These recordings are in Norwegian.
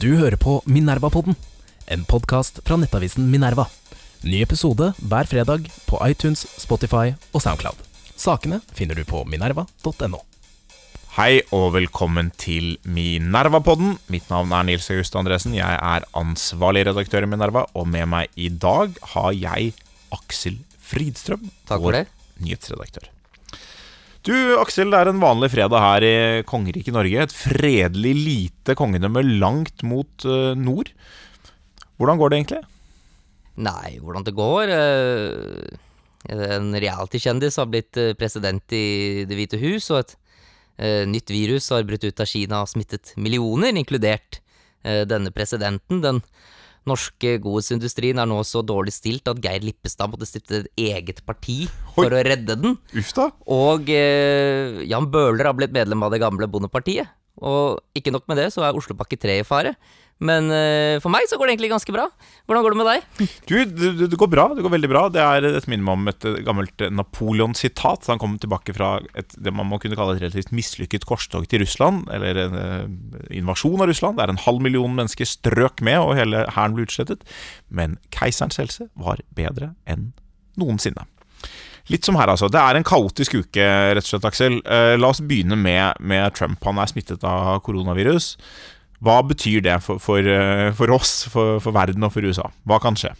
Du hører på Minerva-podden, en podkast fra nettavisen Minerva. Ny episode hver fredag på iTunes, Spotify og Soundcloud. Sakene finner du på minerva.no. Hei og velkommen til Minerva-podden. Mitt navn er Nils August Andresen. Jeg er ansvarlig redaktør i Minerva, og med meg i dag har jeg Aksel Fridstrøm, Takk for vår det. nyhetsredaktør. Du, Aksel, det er en vanlig fredag her i kongeriket Norge. Et fredelig, lite kongedømme langt mot eh, nord. Hvordan går det egentlig? Nei, hvordan det går eh, En reality-kjendis har blitt eh, president i Det hvite hus, og et eh, nytt virus har brutt ut av Kina og smittet millioner, inkludert eh, denne presidenten. Den norske godhetsindustrien er nå så dårlig stilt at Geir Lippestad måtte stifte et eget parti for å redde den. Uff da. Og eh, Jan Bøhler har blitt medlem av det gamle Bondepartiet. Og ikke nok med det, så er Oslopakke 3 i fare. Men uh, for meg så går det egentlig ganske bra. Hvordan går det med deg? Du, det, det går bra. Det går veldig bra. Det er et minne om et gammelt Napoleon-sitat. Han kom tilbake fra et, det man må kunne kalle et relativt mislykket korstog til Russland. Eller en uh, invasjon av Russland. Der en halv million mennesker strøk med, og hele hæren ble utslettet. Men keiserens helse var bedre enn noensinne. Litt som her, altså. Det er en kaotisk uke, rett og slett, Aksel. Eh, la oss begynne med, med Trump. Han er smittet av koronavirus. Hva betyr det for, for, eh, for oss, for, for verden og for USA? Hva kan skje?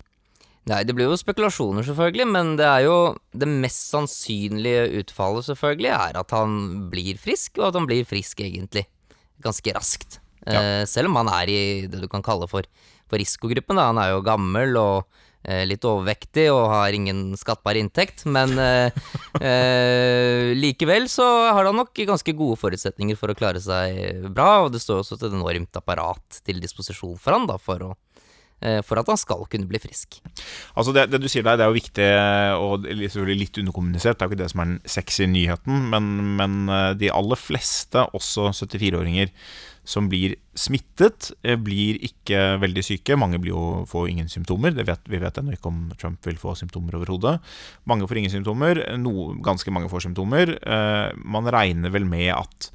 Nei, det blir jo spekulasjoner, selvfølgelig, men det er jo det mest sannsynlige utfallet, selvfølgelig, er at han blir frisk, og at han blir frisk, egentlig, ganske raskt. Eh, selv om han er i det du kan kalle for, for risikogruppen, da. Han er jo gammel og litt overvektig og har ingen skattbar inntekt, men eh, eh, likevel så har han nok ganske gode forutsetninger for å klare seg bra, og det står også et enormt apparat til disposisjon for han da, for, å, eh, for at han skal kunne bli frisk. Altså det, det du sier der, det er jo viktig og selvfølgelig litt underkommunisert. Det er jo ikke det som er den sexy nyheten, men, men eh, de aller fleste, også 74-åringer, som blir smittet, eh, blir ikke veldig syke. Mange blir jo, får ingen symptomer. Vet, vi vet ennå ikke om Trump vil få symptomer overhodet. Mange får ingen symptomer. No, ganske mange får symptomer. Eh, man regner vel med at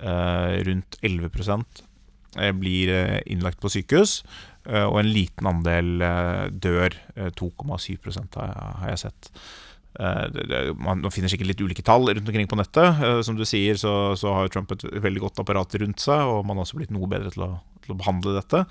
eh, rundt 11 eh, blir innlagt på sykehus, eh, og en liten andel dør. eh, 2,7 har, har jeg sett. Eh, det, det, man, finner sikkert litt ulike tall rundt omkring på nettet. Eh, Som du sier, så, så har Trump et veldig godt apparat rundt seg, og man har også blitt noe bedre til å, til å behandle dette.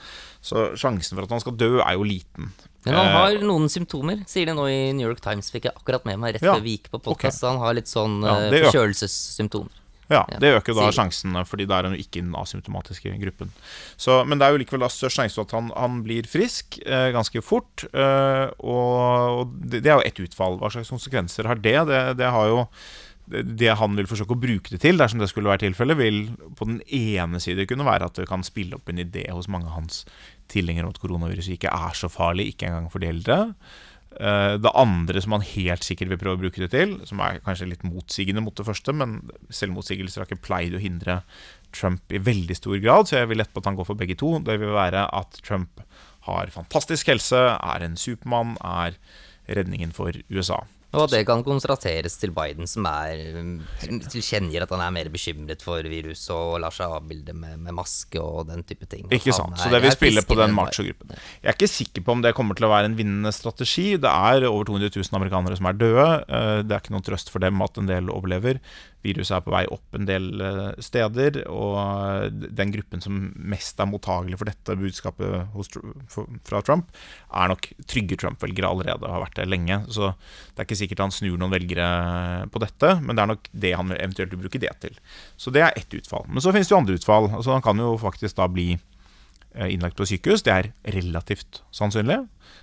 Så sjansen for at han skal dø, er jo liten. Men han Eh, har noen symptomer, sier de nå i New York Times. Fikk jeg akkurat med meg rett Ja, før vi gikk på podkast. Han har litt sånn Ja, det forkjølelsessymptomer. Ja, det øker da sjansene, fordi da er han jo ikke i den asymptomatiske gruppen. Så, men det er jo likevel da størst sjanse for at han, han blir frisk eh, ganske fort. Eh, og og det, det er jo ett utfall. Hva slags konsekvenser har det? Det, det har jo det, det han vil forsøke å bruke det til, dersom det skulle være tilfellet, vil på den ene side kunne være at det kan spille opp en idé hos mange av hans tilhengere om at koronaviruset ikke er så farlig, ikke engang for de eldre. Eh, Det andre som han helt sikkert vil prøve å bruke det til, som er kanskje litt motsigende mot det første, men selvmotsigelser har ikke pleid å hindre Trump i veldig stor grad, så jeg vil lette på at han går for begge to. Det vil være at Trump har fantastisk helse, er en supermann, er redningen for USA. Og at det kan kontrasteres til Biden, som tilkjennegir at han er mer bekymret for viruset og lar seg avbilde med, med maske og den type ting. Ikke sant, er- så det vil spille på den macho-gruppen. Jeg er ikke sikker på om det kommer til å være en vinnende strategi. Det er over 200 000 amerikanere som er døde. Eh, Det er ikke noen trøst for dem at en del overlever. Viruset er på vei opp en del eh, steder, og den gruppen som mest er mottagelig for dette budskapet hos, fra Trump, er nok trygge Trump-velgere allerede, og har vært det lenge. Så det er ikke sikkert han snur noen velgere på dette, men det er nok det han eventuelt vil bruke det til. Så det er ett utfall. Men så finnes det jo andre utfall. Altså Han kan jo faktisk da bli eh, innlagt på sykehus. Det er relativt sannsynlig.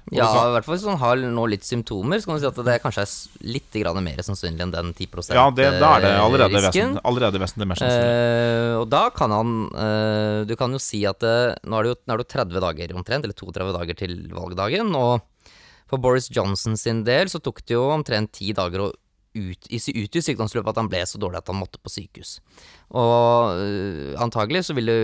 Og Ja, i hvert fall hvis han har nå litt symptomer, så kan du si at det kanskje er litt mer sannsynlig enn den 10 risken. ja det, da er det allerede risken. vesen, allerede vesentlig mer sannsynlig. Uh, og da kan han uh, Du kan jo si at eh, nå er det jo, nå er det 30 dager omtrent, eller 32 dager til valgdagen. Og for Boris Johnson sin del så tok det jo omtrent ti dager å ut, i, ut i sykdomsløpet at han ble så dårlig at han måtte på sykehus. Og uh, antagelig så ville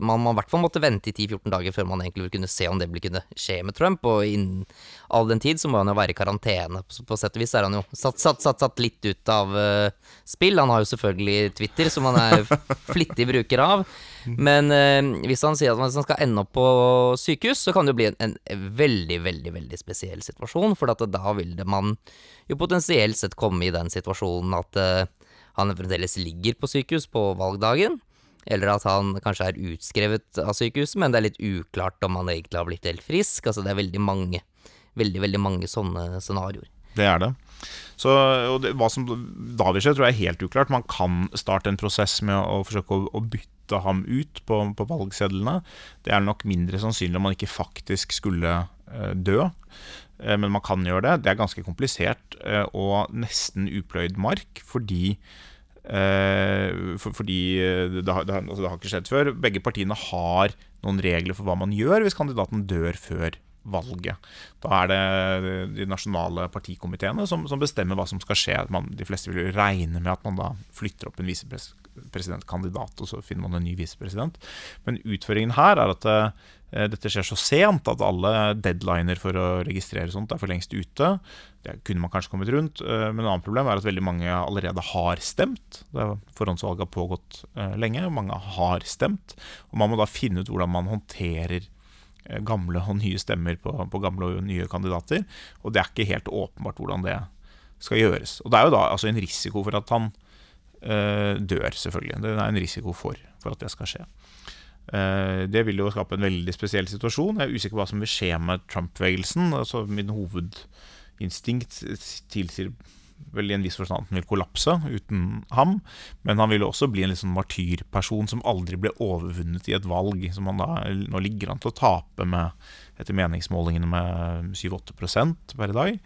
man, man i hvert fall måtte vente i 10-14 dager før man egentlig ville kunne se om det ville kunne skje med Trump, og innen all den tid så må han jo være i karantene. På, på sett og vis er han jo satt, satt, satt, satt litt ut av uh, spill. Han har jo selvfølgelig Twitter, som han er flittig bruker av. Men eh, hvis han sier at han skal ende opp på sykehus, så kan det jo bli en, en veldig, veldig, veldig spesiell situasjon, for da vil det man jo potensielt sett komme i den situasjonen at eh, han fremdeles ligger på sykehus på valgdagen. Eller at han kanskje er utskrevet av sykehuset, men det er litt uklart om han egentlig har blitt helt frisk. Altså det er veldig mange, veldig, veldig mange sånne scenarioer. Det er det. Så det, Hva som da vil skje, tror jeg er helt uklart. Man kan starte en prosess med å, å forsøke å, å, bytte ham ut på, på, valgsedlene. Det er nok mindre sannsynlig om man ikke faktisk skulle uh, dø. Uh, men man kan gjøre det. Det er ganske komplisert uh, og nesten upløyd mark, fordi Eh, for, fordi eh, det, det, altså det, har ikke skjedd før. Begge partiene har noen regler for hva man gjør hvis kandidaten dør før valget. Da er det de nasjonale partikomiteene som, som bestemmer hva som skal skje. Man, de fleste vil regne med at man da flytter opp en visepresidentkandidat, og så finner man en ny visepresident. Men utføringen her er at uh, dette skjer så sent at alle deadliner for å registrere sånt er for lengst ute. Det kunne man kanskje kommet rundt, uh, men et annet problem er at veldig mange allerede har stemt. Forhåndsvalget har pågått uh, lenge, mange har stemt. Og man må da finne ut hvordan man håndterer Eh, gamle og nye stemmer på, på, gamle og nye kandidater. Og det er ikke helt åpenbart hvordan det skal gjøres. Og det er jo da altså en risiko for at han dør, selvfølgelig. Det er en risiko for, for at det skal skje. Uh, det vil jo skape en veldig spesiell situasjon. Jeg er usikker på hva som vil skje med Trump-bevegelsen. Altså, min hovedinstinkt tilsier vel i en viss forstand at han vil kollapse uten ham. Men han vil også bli en liksom martyrperson som aldri ble overvunnet i et valg. Som han da nå ligger an til å tape med, etter meningsmålingene med 7-8 per dag.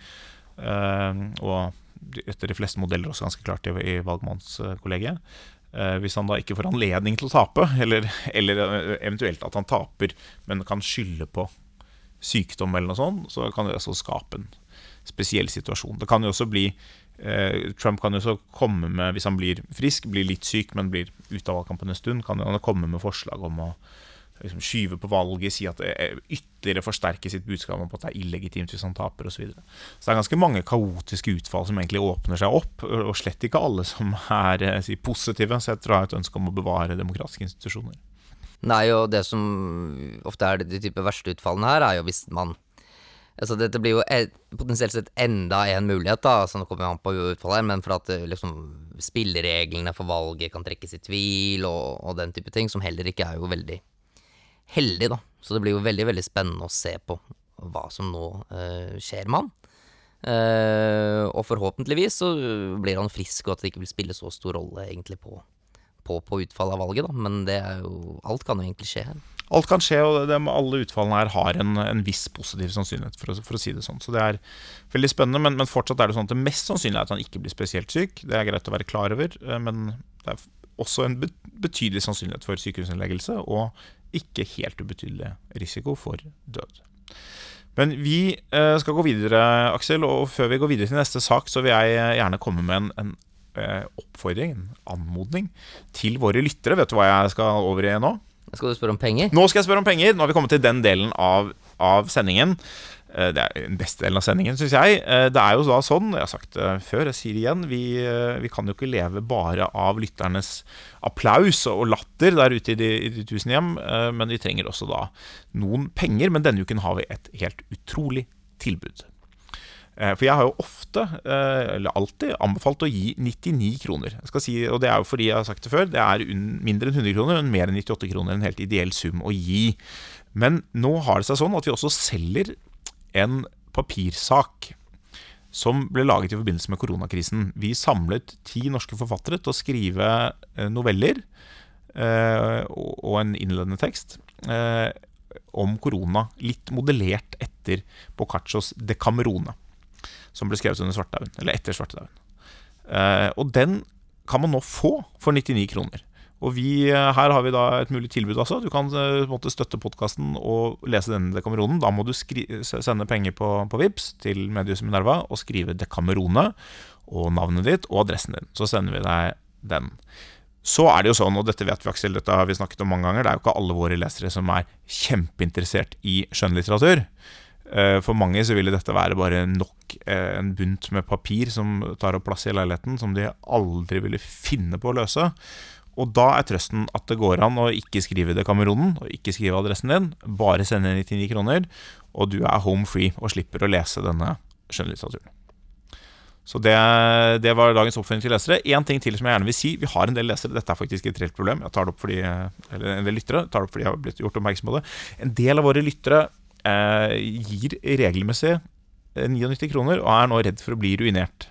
Uh, og etter de fleste modeller også ganske klart i, i valgmannskollegiet. Uh, hvis han da ikke får anledning til å tape, eller, eller eventuelt at han taper, men kan skylde på sykdom eller noe sånt, så kan det også skape en spesiell situasjon. Det kan jo også bli Eh, Trump kan jo så komme med, hvis han blir frisk, blir litt syk, men blir ute av valgkampen en stund, kan han komme med forslag om å liksom, skyve på valget, si at det ytterligere forsterker sitt budskap om at det er illegitimt hvis han taper osv. Så, videre. så det er ganske mange kaotiske utfall som egentlig åpner seg opp, og slett ikke alle som er eh, si, positive, sett fra et ønske om å bevare demokratiske institusjoner. Nei, og det som ofte er de type verste utfallene her, er jo hvis man Altså, dette blir jo potensielt sett enda en mulighet, da, så nå kommer an på utfallet her, men for at eh, liksom, spillereglene for valget kan trekkes i tvil, og, og, den type ting, som heller ikke er jo veldig heldig, da. Så det blir jo veldig, veldig spennende å se på hva som nå uh, skjer med han. Uh, og forhåpentligvis så blir han frisk, og at det ikke vil spille så stor rolle egentlig på, på, på utfallet av valget, da. Men det er jo Alt kan jo egentlig skje her. Alt kan skje, og de, alle utfallene her har en, en viss positiv sannsynlighet, for å, for å, si det sånn. Så det er veldig spennende, men, men, fortsatt er det sånn at det mest sannsynlig er at han ikke blir spesielt syk. Det er greit å være klar over, eh, men det er også en betydelig sannsynlighet for sykehusinnleggelse, og ikke helt ubetydelig risiko for død. Men vi eh, skal gå videre, Aksel, og før vi går videre til neste sak, så vil jeg eh, gjerne komme med en, en oppfordring, en anmodning, til våre lyttere. Vet du hva jeg skal over i nå? Skal du spørre om penger? Nå skal jeg spørre om penger. Nå har vi kommet til den delen av, av sendingen. Eh, det er den beste delen av sendingen, syns jeg. Eh, det er jo da sånn, jeg har sagt det før, jeg sier det igjen, vi, eh, vi, kan jo ikke leve bare av lytternes applaus og latter der ute i de, i de tusen hjem, men vi trenger også da noen penger. Men denne uken har vi et helt utrolig tilbud. Eh, for jeg har jo ofte, eh, eller alltid, anbefalt å gi 99 kroner. Si, og det er jo fordi jeg har sagt det før, det er mindre enn 100 kroner, men mer enn 98 kroner. En helt ideell sum å gi. Men nå har det seg sånn at vi også selger en papirsak som ble laget i forbindelse med koronakrisen. Vi samlet ti norske forfattere til å skrive eh, noveller og en innledende tekst om korona, litt modellert etter Boccaccios Decamerone som ble skrevet under svartedauden, eller etter svartedauden. Eh, og den kan man nå få for 99 kroner. Og vi, eh, her har vi da et mulig tilbud Altså. Du kan eh, måte støtte podkasten og lese denne Dekameronen. Da må du sende penger på, på VIPS til Medius Minerva og skrive Dekamerone og navnet ditt og adressen din. Så sender vi deg den. Så er det jo sånn, og dette vet vi Aksel, dette har vi snakket om mange ganger, det er jo ikke alle våre lesere som er kjempeinteressert i skjønnlitteratur. Eh, for mange så ville dette være bare nok en bunt med papir som tar opp plass i leiligheten, som de aldri ville finne på å løse. Og da er trøsten at det går an å ikke skrive det Kameronen, og ikke skrive adressen din, bare sende 99 kroner, og du er home free og slipper å lese denne skjønnlitteraturen. Så det, det, var dagens oppfordring til lesere. Én ting til som jeg gjerne vil si. Vi har en del lesere. Dette er faktisk et reelt problem. Jeg tar det opp fordi, eller en del lyttere tar det opp fordi jeg har blitt gjort oppmerksom på det. En del av våre lyttere eh, gir regelmessig 99 eh, kroner og er nå redd for å bli ruinert.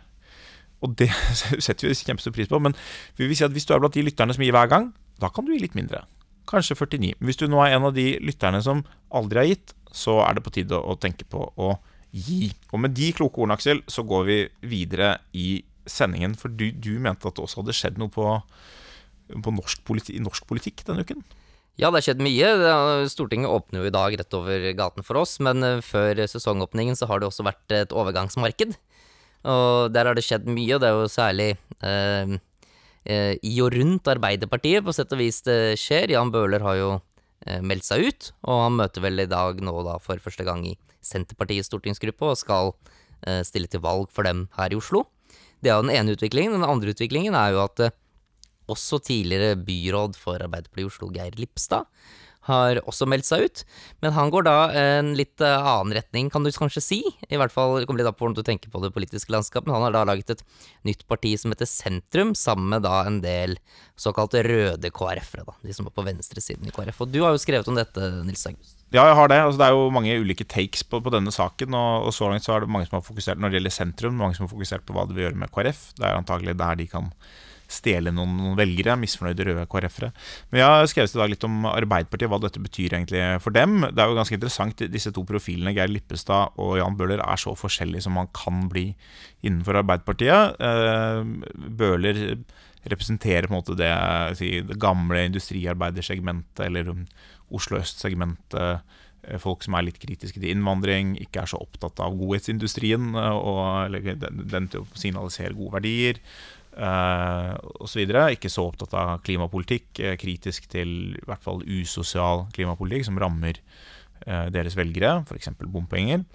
Og det setter vi kjempestor pris på. Men vi vil si at hvis du er blant de lytterne som gir hver gang, da kan du gi litt mindre. Kanskje 49. Men Hvis du nå er en av de lytterne som aldri har gitt, så er det på tide å tenke på å gi. Og med de kloke ordene, Aksel, så går vi videre i sendingen. For du, du mente at det også hadde skjedd noe på, på norsk, politi, norsk politikk denne uken? Ja, det har skjedd mye. Stortinget åpner jo i dag rett over gaten for oss, men eh, før sesongåpningen så har det også vært et overgangsmarked. Og der har det skjedd mye, og det er jo særlig eh, eh, i og rundt Arbeiderpartiet på sett og vis det skjer. Jan Bøhler har jo eh, meldt seg ut, og han møter vel i dag nå da for første gang i Senterpartiets stortingsgruppe og skal eh, stille til valg for dem her i Oslo. Det er den ene utviklingen. Den andre utviklingen er jo at eh, også tidligere byråd for Arbeiderpartiet i Oslo, Geir Lipstad, har også meldt seg ut. Men han går da en litt eh, annen retning, kan du kanskje si. I hvert fall det kommer litt an på hvordan du tenker på det politiske landskapet. Men han har da laget et nytt parti som heter Sentrum, sammen med da en del såkalte røde KrF-ere. De som er på venstresiden i KrF. Og du har jo skrevet om dette, Nils August. Ja, jeg har det. Altså, det er jo mange ulike takes på, på denne saken. Og, og, så langt så er det mange som har fokusert når det gjelder sentrum, mange som har fokusert på hva det vil gjøre med KrF. Det er antagelig der de kan stjele noen, noen velgere, misfornøyde røde KrF-ere. Men jeg har skrevet i dag litt om Arbeiderpartiet, hva dette betyr egentlig for dem. Det er jo ganske interessant, disse to profilene, Geir Lippestad og Jan Bøhler, er så forskjellige som man kan bli innenfor Arbeiderpartiet. Eh, Bøhler representerer på en måte det, det gamle industriarbeidersegmentet, eller Oslo øst-segmentet. Eh, folk som er litt kritiske til innvandring, ikke er så opptatt av godhetsindustrien eh, og den, til å signalisere gode verdier uh, osv. Ikke så opptatt av klimapolitikk, uh, kritisk til i hvert fall usosial klimapolitikk som rammer uh, deres velgere, f.eks. bompenger.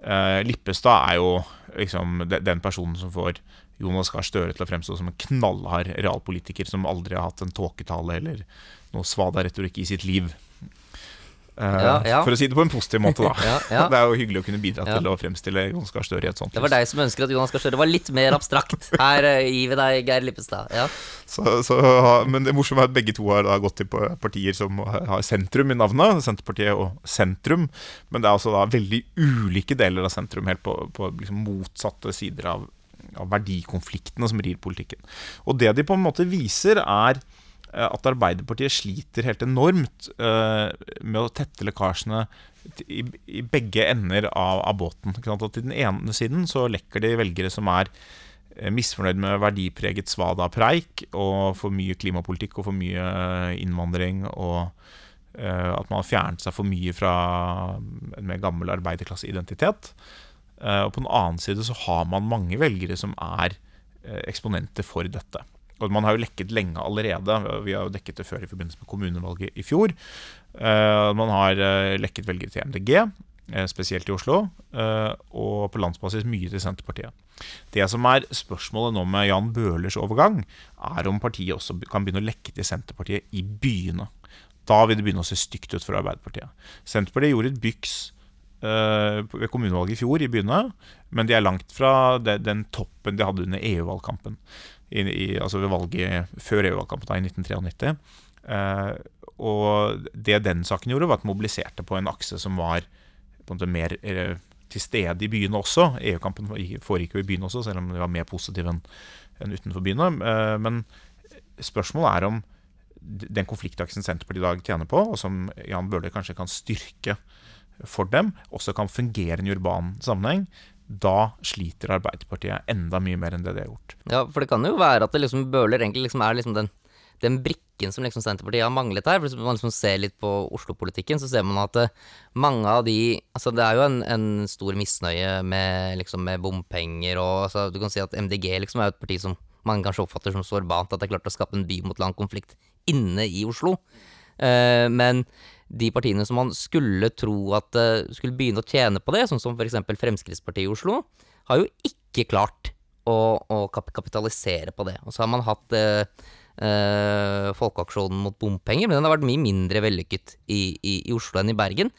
Uh, Lippestad er jo liksom den personen som får Jonas Gahr Støre til å fremstå som en knallhard realpolitiker som aldri har hatt en tåketale eller noe svada retorikk i sitt liv. Uh, ja. For å si det på en positiv måte, da. det er jo hyggelig å kunne bidra til å fremstille Jonas Gahr Støre i et sånt Det var deg som ønsker at Jonas Gahr Støre var litt mer abstrakt. Her uh, gir vi deg Geir Lippestad. Så, så, men det morsomme er at begge to har da gått til partier som har sentrum i navnet. Senterpartiet og sentrum. Men det er altså da veldig ulike deler av sentrum, helt på, på liksom motsatte sider av, av verdikonfliktene som rir politikken. Og det de på en måte viser, er Eh, at Arbeiderpartiet sliter helt enormt uh, med å tette lekkasjene i, begge ender av, båten. I den ene siden så lekker de velgere som er uh, misfornøyd med verdipreget svada-preik og for mye klimapolitikk og for mye innvandring, og at man har fjernet seg for mye fra en mer gammel arbeiderklasseidentitet. og på den annen side så har man mange velgere som er eksponenter for dette. Og man har jo lekket lenge allerede. Vi har jo dekket det før i forbindelse med kommunevalget i fjor. Uh, man har uh, lekket velgere til MDG, eh, spesielt i Oslo, og på landsbasis mye til Senterpartiet. Det som er spørsmålet nå med Jan Bøhlers overgang, er om partiet også kan begynne å lekke til Senterpartiet i byene. Da vil det begynne å se stygt ut for Arbeiderpartiet. Senterpartiet gjorde et byks ved kommunevalget i fjor i byene, men de er langt fra den toppen de hadde under EU-valgkampen i, i, altså ved valget før EU-valgkampen i 1993. Eh, og det den saken gjorde, var at mobiliserte på en akse som var på en måte mer eh, til stede i byene også. EU-kampen foregikk jo i byene også, selv om det var mer positiv enn en utenfor byene. Eh, men spørsmålet er om den konfliktaksen Senterpartiet i dag tjener på, og som Jan Bøhler kanskje kan styrke for dem, også kan fungere i en urban sammenheng da sliter Arbeiderpartiet enda mye mer enn det de har gjort. Ja, for det kan jo være at det liksom Bøhler egentlig liksom er liksom den, den brikken som liksom Senterpartiet har manglet her. for Hvis man liksom ser litt på Oslo-politikken, så ser man at eh, mange av de Altså det er jo en, en stor misnøye med, liksom, med bompenger og altså, Du kan si at MDG liksom er et parti som mange kanskje oppfatter som sårbant at det er klart å skape en by mot land-konflikt inne i Oslo. Uh, men de partiene som man skulle tro at eh, skulle begynne å tjene på det, sånn som f.eks. Fremskrittspartiet i Oslo, har jo ikke klart å, å kapitalisere på det. Og så har man hatt eh, eh, Folkeaksjonen mot bompenger, men den har vært mye mindre vellykket i, i, i, Oslo enn i Bergen.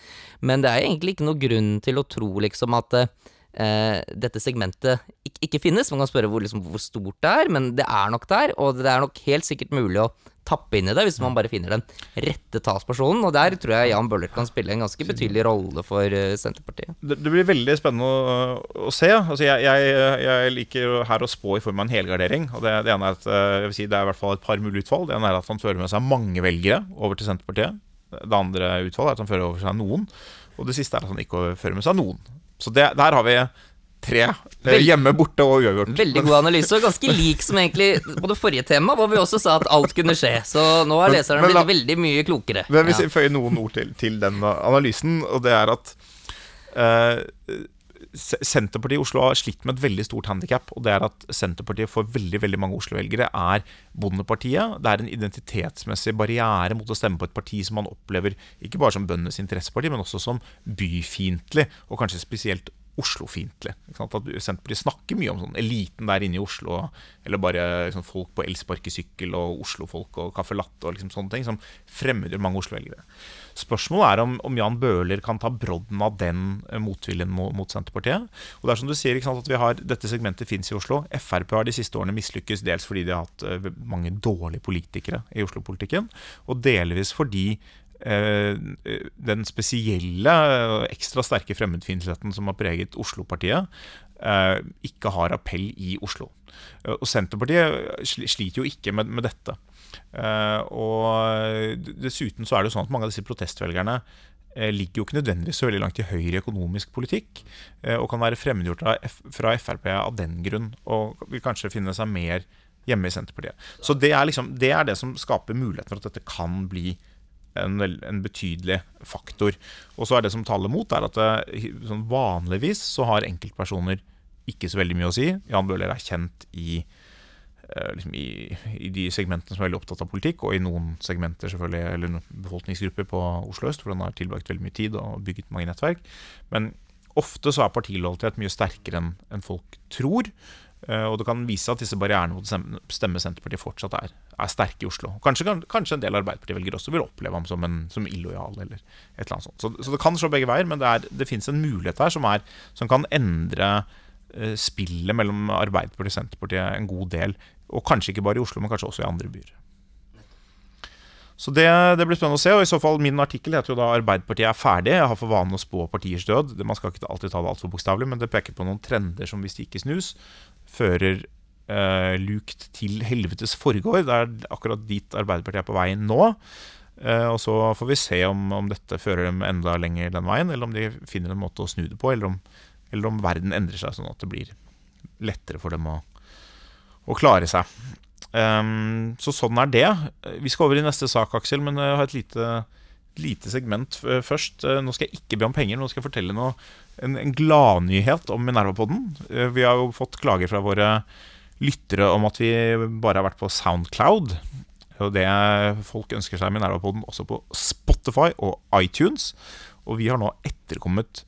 Men det er egentlig ikke noe grunn til å tro liksom at eh, dette segmentet ikke, ikke, finnes. Man kan spørre hvor, liksom, hvor, stort det er, men det er nok der. Og det er nok helt sikkert mulig å tappe inn i det hvis man bare finner den rette talspersonen. Og der tror jeg Jan Bøhler kan spille en ganske betydelig rolle for uh, Senterpartiet. Det, det, blir veldig spennende å, å se. Altså, jeg, jeg, jeg, liker her å spå i form av en helgardering. Og det, det ene er at eh, jeg vil si, det er i hvert fall et par mulige utfall. Det ene er at han fører med seg mange velgere over til Senterpartiet. Det andre utfallet er at han fører over seg noen. Og det siste er at han ikke fører med seg noen. Så det, der har vi tre. Vel, hjemme, borte og uavgjort. Veldig god analyse, og ganske lik som egentlig på det forrige temaet, hvor vi også sa at alt kunne skje. Så nå er leseren blitt veldig mye klokere. Men hvis vi føyer noen ord til, til, den analysen, og det er at uh, Senterpartiet i Oslo har slitt med et veldig stort handikap. Og det er at Senterpartiet for veldig veldig mange Oslo-velgere er Bondepartiet. Det er en identitetsmessig barriere mot å stemme på et parti som man opplever ikke bare som bøndenes interesseparti, men også som byfiendtlig, og kanskje spesielt Oslo-fiendtlig. Senterpartiet snakker mye om sånn eliten der inne i Oslo, eller bare liksom, folk på elsparkesykkel og Oslo-folk og caffè latte og liksom, sånne ting, som fremmedgjør mange Oslo-velgere. Spørsmålet er om, om, Jan Bøhler kan ta brodden av den eh, motviljen mot, mot, Senterpartiet. Og det er som du sier, sant, at vi har, Dette segmentet fins i Oslo. Frp har de siste årene mislykkes dels fordi de har hatt uh, mange dårlige politikere i Oslo-politikken, og delvis fordi Eh, den spesielle, og ekstra sterke fremmedfiendtligheten som har preget Oslo-partiet, eh, ikke har appell i Oslo. Eh, og Senterpartiet sliter jo ikke med, med dette. Og dessuten så er det jo sånn at mange av disse protestvelgerne ligger jo ikke nødvendigvis så veldig langt til høyre i økonomisk politikk, og kan være fremmedgjort fra Frp av den grunn, og vil kanskje finne seg mer hjemme i Senterpartiet. Så det er, liksom, det, er det som skaper muligheten for at dette kan bli en, en, betydelig faktor. Og så er det som taler mot, er at det, sånn vanligvis så har enkeltpersoner ikke så veldig mye å si. Jan Bøhler er kjent i, eh, liksom i, i, de segmentene som er veldig opptatt av politikk, og i noen segmenter selvfølgelig, eller befolkningsgrupper på Oslo øst, hvor han har tilbrakt veldig mye tid og bygget mange nettverk. Men ofte så er partilojalitet mye sterkere enn en folk tror. Eh, og det kan vise at disse barrierene mot å stemme Senterpartiet fortsatt er, er sterke i Oslo. Kanskje, kanskje en del Arbeiderparti-velgere også vil oppleve ham som, en, som illojal. eller et eller annet sånt. Så, så det kan slå begge veier, men det, er, det finnes en mulighet her som, er, som kan endre uh, spillet mellom Arbeiderpartiet og Senterpartiet en god del. Og kanskje ikke bare i Oslo, men kanskje også i andre byer. Så det, det, blir spennende å se. og i så fall Min artikkel heter jo da 'Arbeiderpartiet er ferdig'. Jeg har for vane å spå partiers død. Man skal ikke alltid ta det altfor bokstavelig, men det peker på noen trender som hvis de ikke snus, fører eh, lukt til helvetes forgård. Det er akkurat dit Arbeiderpartiet er på vei nå. Eh, og så får vi se om, om, dette fører dem enda lenger den veien, eller om de finner en måte å snu det på, eller om, eller om verden endrer seg sånn at det blir lettere for dem å, å klare seg. Um, så sånn er det. Vi skal over i neste sak, Aksel, men jeg har et lite, lite segment først. Eh, nå skal jeg ikke be om penger, nå skal jeg fortelle noe, en, en gladnyhet om Minerva-podden. Eh, vi har jo fått klager fra våre lyttere om at vi bare har vært på Soundcloud. Og det folk ønsker seg Minerva-podden også på Spotify og iTunes. Og vi har nå etterkommet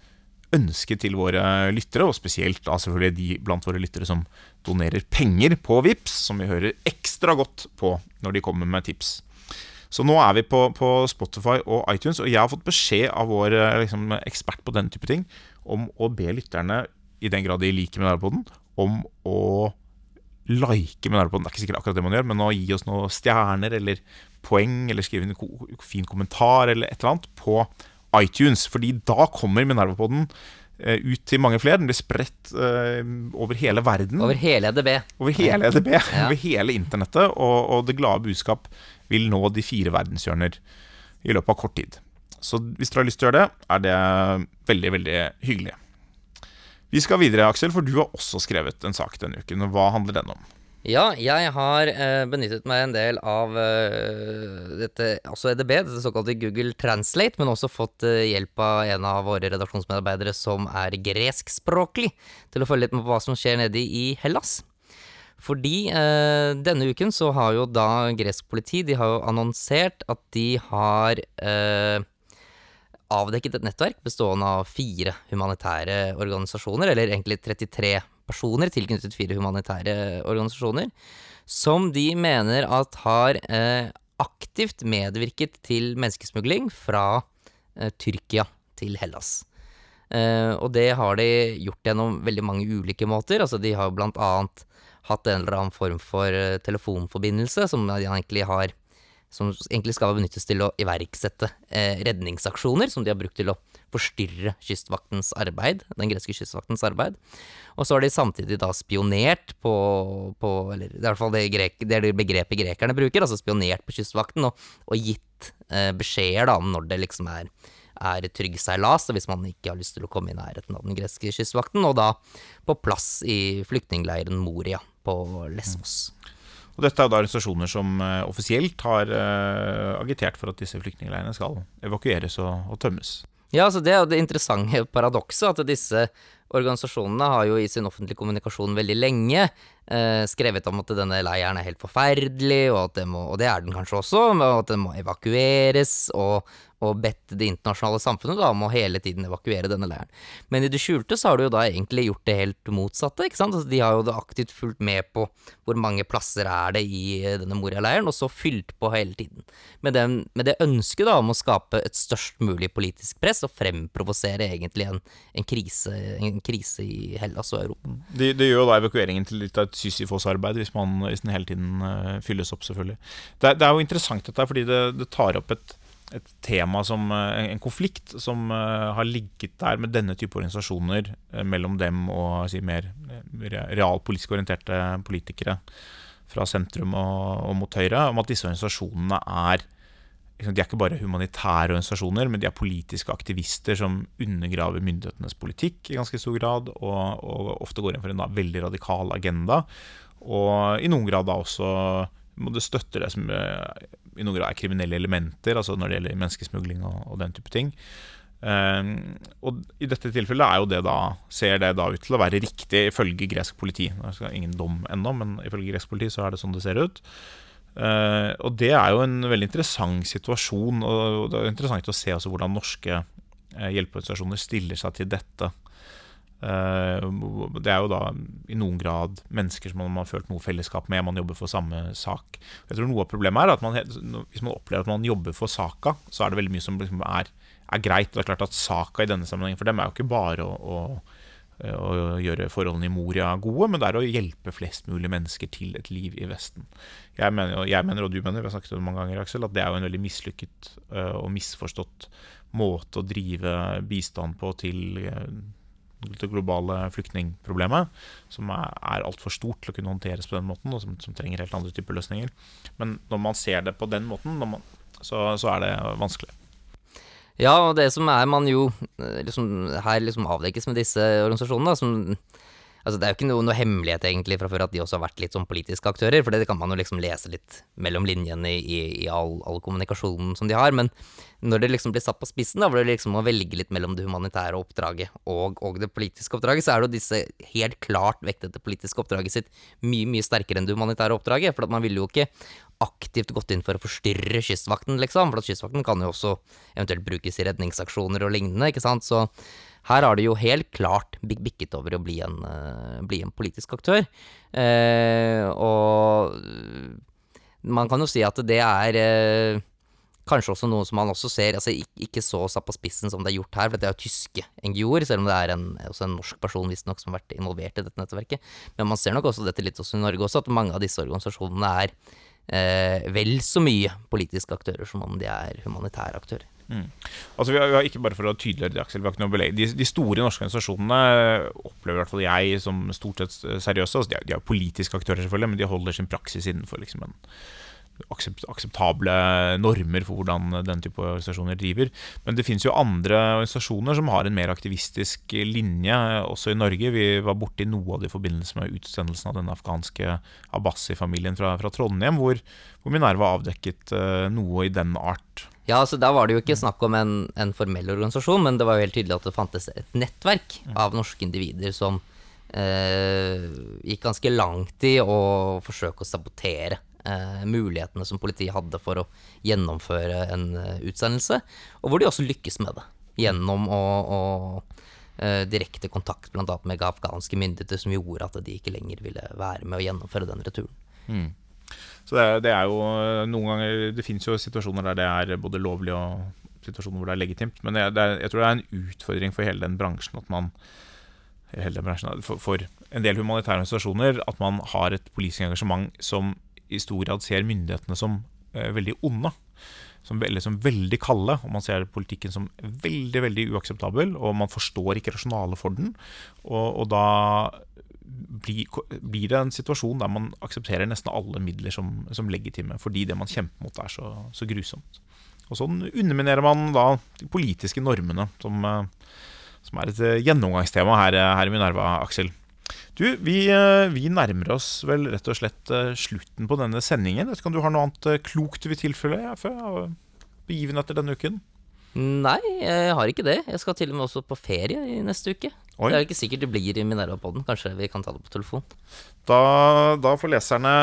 ønsket til våre lyttere, og spesielt da selvfølgelig de blant våre lyttere som donerer penger på VIPS, som vi hører ekstra godt på når de kommer med tips. Så nå er vi på, på Spotify og iTunes, og jeg har fått beskjed av vår eh, liksom, ekspert på den type ting om å be lytterne, i den grad de liker Mineralpoden, om å like Mineralpoden. Det er ikke sikkert akkurat det man gjør, men å gi oss noen stjerner eller poeng, eller skrive en fin kommentar eller et eller annet på iTunes. Fordi da kommer Minerva-poden eh, ut til mange flere. Den blir spredt uh, over hele verden. Over hele EDB. Over hele EDB, ja. over hele internettet. Og, og, det glade budskap vil nå de fire verdenshjørner i løpet av kort tid. Så hvis dere har lyst til å gjøre det, er det veldig, veldig hyggelig. Vi skal videre, Aksel, for du har også skrevet en sak denne uken. og Hva handler den om? Ja, jeg har eh, benyttet meg en del av eh, dette, altså EDB, dette såkalte Google Translate, men også fått eh, hjelp av en av våre redaksjonsmedarbeidere som er greskspråklig, til å følge litt med på hva som skjer nede i Hellas. Fordi eh, denne uken så har jo da gresk politi de har jo annonsert at de har eh, avdekket et nettverk bestående av fire humanitære organisasjoner, eller egentlig 33 personer tilknyttet fire humanitære organisasjoner, som de mener at har eh, aktivt medvirket til menneskesmugling fra eh, Tyrkia til Hellas. Eh, og det har de gjort gjennom veldig mange ulike måter. Altså, de har blant annet hatt en eller annen form for eh, telefonforbindelse som de egentlig har som egentlig skal benyttes til å iverksette eh, redningsaksjoner, som de har brukt til å forstyrre kystvaktens arbeid, den greske kystvaktens arbeid. Og så har de samtidig da spionert på, på Eller det er i hvert fall det, grek, det, det begrepet grekerne bruker, altså spionert på kystvakten, og, og gitt eh, beskjeder om når det liksom er, er trygg seilas, hvis man ikke har lyst til å komme i nærheten av den greske kystvakten, og da på plass i flyktningleiren Moria på Lesvos. Og dette er da organisasjoner som uh, offisielt har uh, agitert for at disse flyktningleirene skal evakueres og, og tømmes. Ja, altså det er jo det interessante paradokset, at disse organisasjonene har jo i sin offentlige kommunikasjon veldig lenge eh, skrevet om at denne leiren er helt forferdelig, og, det må, og det er den kanskje også, og at den må evakueres, og, og bedt det internasjonale samfunnet da, om å hele tiden evakuere denne leiren. Men i det skjulte så har du jo da egentlig gjort det helt motsatte. ikke sant? Altså, de har jo da aktivt fulgt med på hvor mange plasser er det i eh, denne Moria-leiren, og så fylt på hele tiden. Med, den, med, det ønsket da om å skape et størst mulig politisk press, og fremprovosere egentlig en, en, krise, en krise i Hellas og Europa. Det, de gjør jo da evakueringen til litt av et Sisyfos-arbeid, hvis, hvis, den hele tiden uh, fylles opp, selvfølgelig. Det, det, er jo interessant dette, fordi det, det tar opp et et tema som eh, en konflikt som eh, har ligget der med denne type organisasjoner eh, mellom dem og si, mer realpolitisk orienterte politikere fra sentrum og, og, mot høyre, om at disse organisasjonene er liksom, De er ikke bare humanitære organisasjoner, men de er politiske aktivister som undergraver myndighetenes politikk i ganske stor grad, og, og ofte går inn for en da, veldig radikal agenda. Og i noen grad da også må det støtte det som i noen grad er kriminelle elementer, altså når det gjelder menneskesmugling og, og den type ting. Um, og I dette tilfellet er jo det da, ser det da ut til å være riktig ifølge gresk politi. Jeg skal ingen dom ennå, men ifølge gresk politi så er det sånn det ser ut. Uh, og det er jo en veldig interessant situasjon, og det er interessant å se hvordan norske uh, hjelpeorganisasjoner stiller seg til dette. Eh, det er jo da i noen grad mennesker som man har følt noe fellesskap med, man jobber for samme sak. Jeg tror Noe av problemet er at man, hvis man opplever at man jobber for saka, så er det veldig mye som liksom er, er, greit. Det er klart at Saka i denne sammenhengen for dem er jo ikke bare å, å, å, gjøre forholdene i Moria gode, men det er å hjelpe flest mulig mennesker til et liv i Vesten. Jeg mener, jeg mener og du mener, vi har snakket om det mange ganger, Aksel, at det er jo en veldig mislykket uh, og misforstått måte å drive bistand på til uh, det globale flyktningproblemet, som er, er altfor stort til å kunne håndteres på den måten, og som, som, trenger helt andre typer løsninger. Men når man ser det på den måten, man, så, så, er det vanskelig. Ja, og det som er man jo eh, liksom, her liksom avdekkes med disse organisasjonene, som Altså, det er jo ikke noe, noe, hemmelighet egentlig fra før at de også har vært litt sånn politiske aktører, for det kan man jo liksom lese litt mellom linjene i, i, all, all, kommunikasjonen som de har. Men når det liksom blir satt på spissen, da, hvor det liksom må velge litt mellom det humanitære oppdraget og, og, det politiske oppdraget, så er det jo disse helt klart vektet det politiske oppdraget sitt mye, mye sterkere enn det humanitære oppdraget. For at man ville jo ikke aktivt gått inn for å forstyrre Kystvakten, liksom. For at Kystvakten kan jo også eventuelt brukes i redningsaksjoner og lignende, ikke sant. Så her har det jo helt klart bikket over å bli en, uh, bli en politisk aktør. Uh, og man kan jo si at det er uh, kanskje også noe som man også ser altså Ikke så satt på spissen som det er gjort her, for det er jo tyske NGO-er, selv om det er en, også en norsk person visstnok som har vært involvert i dette nettverket. Men man ser nok også dette litt også i Norge også, at mange av disse organisasjonene er vel så mye politiske aktører som om de er humanitære aktører. Mm. Altså vi har, vi har, ikke bare for å tydeliggjøre det, Aksel, vi har ikke noe belegg. De, de, store norske organisasjonene opplever i hvert fall jeg som stort sett seriøse. Altså de, er, de er politiske aktører, selvfølgelig, men de holder sin praksis innenfor liksom en aksept, akseptable normer for hvordan den type organisasjoner driver. Men det finnes jo andre organisasjoner som har en mer aktivistisk linje, også i Norge. Vi var borti noe av det i forbindelse med utsendelsen av den afghanske Abbasi-familien fra, fra, Trondheim, hvor, hvor Minerva avdekket noe i den art. Ja, altså Da var det jo ikke snakk om en, en, formell organisasjon, men det var jo helt tydelig at det fantes et nettverk av norske individer som eh, gikk ganske langt i å forsøke å sabotere eh, mulighetene som politiet hadde for å gjennomføre en uh, utsendelse, og hvor de også lykkes med det. Gjennom å, å uh, direkte kontakt bl.a. med afghanske myndigheter, som gjorde at de ikke lenger ville være med å gjennomføre den returen. Mm. Så det, det, er jo noen ganger Det finnes jo situasjoner der det er både lovlig og situasjoner hvor det er legitimt, men jeg, er, jeg tror det er en utfordring for hele den bransjen at man bransjen, for, for en del humanitære organisasjoner at man har et politisk engasjement som i stor grad ser myndighetene som eh, veldig onde. Som, eller som veldig kalde, og man ser politikken som veldig veldig uakseptabel. Og man forstår ikke rasjonalet for den. Og, og da blir, blir, det en situasjon der man aksepterer nesten alle midler som, som legitime, fordi det man kjemper mot, er så, så, grusomt. Og sånn underminerer man da de politiske normene, som, eh, som er et eh, gjennomgangstema her, her i Minerva, Aksel. Du, vi, eh, vi, nærmer oss vel rett og slett eh, slutten på denne sendingen. Vet ikke om du har noe annet eh, klokt du vil tilfelle før begivenheter denne uken? Nei, jeg har ikke det. Jeg skal til og med også på ferie i neste uke. Oi. Det er jo ikke sikkert det blir i Minerva-podden. Kanskje vi kan ta det på telefon. Da, da, får leserne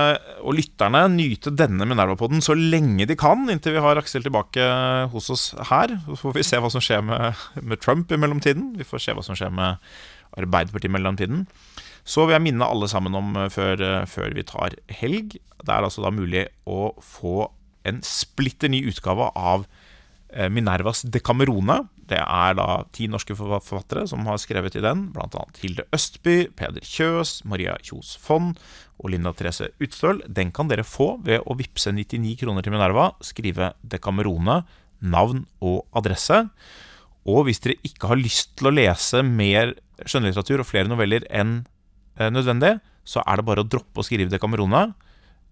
og lytterne nyte denne Minerva-podden så lenge de kan, inntil vi har Aksel tilbake hos oss her. Så får vi se hva som skjer med, med Trump i mellomtiden. Vi får se hva som skjer med Arbeiderpartiet i mellomtiden. Så vil jeg minne alle sammen om eh, før, eh, før, vi tar helg. Det er altså da mulig å få en splitter ny utgave av eh, Minervas Decamerone. Det er da ti norske forfattere som har skrevet i den, bl.a. Hilde Østby, Peder Kjøs, Maria Kjos Fonn og Linda Therese Utstøl. Den kan dere få ved å vippse 99 kroner til Minerva, skrive Decamerone, navn og adresse. Og hvis dere ikke har lyst til å lese mer skjønnlitteratur og flere noveller enn Eh, nødvendig, så er det bare å droppe å skrive Decamerone.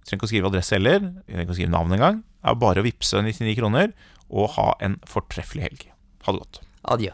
Trenger ikke å skrive adresse heller. Trenger ikke å skrive navn engang. Det er bare å vippse 99 kroner og ha en fortreffelig helg. Ha det godt. Adjø.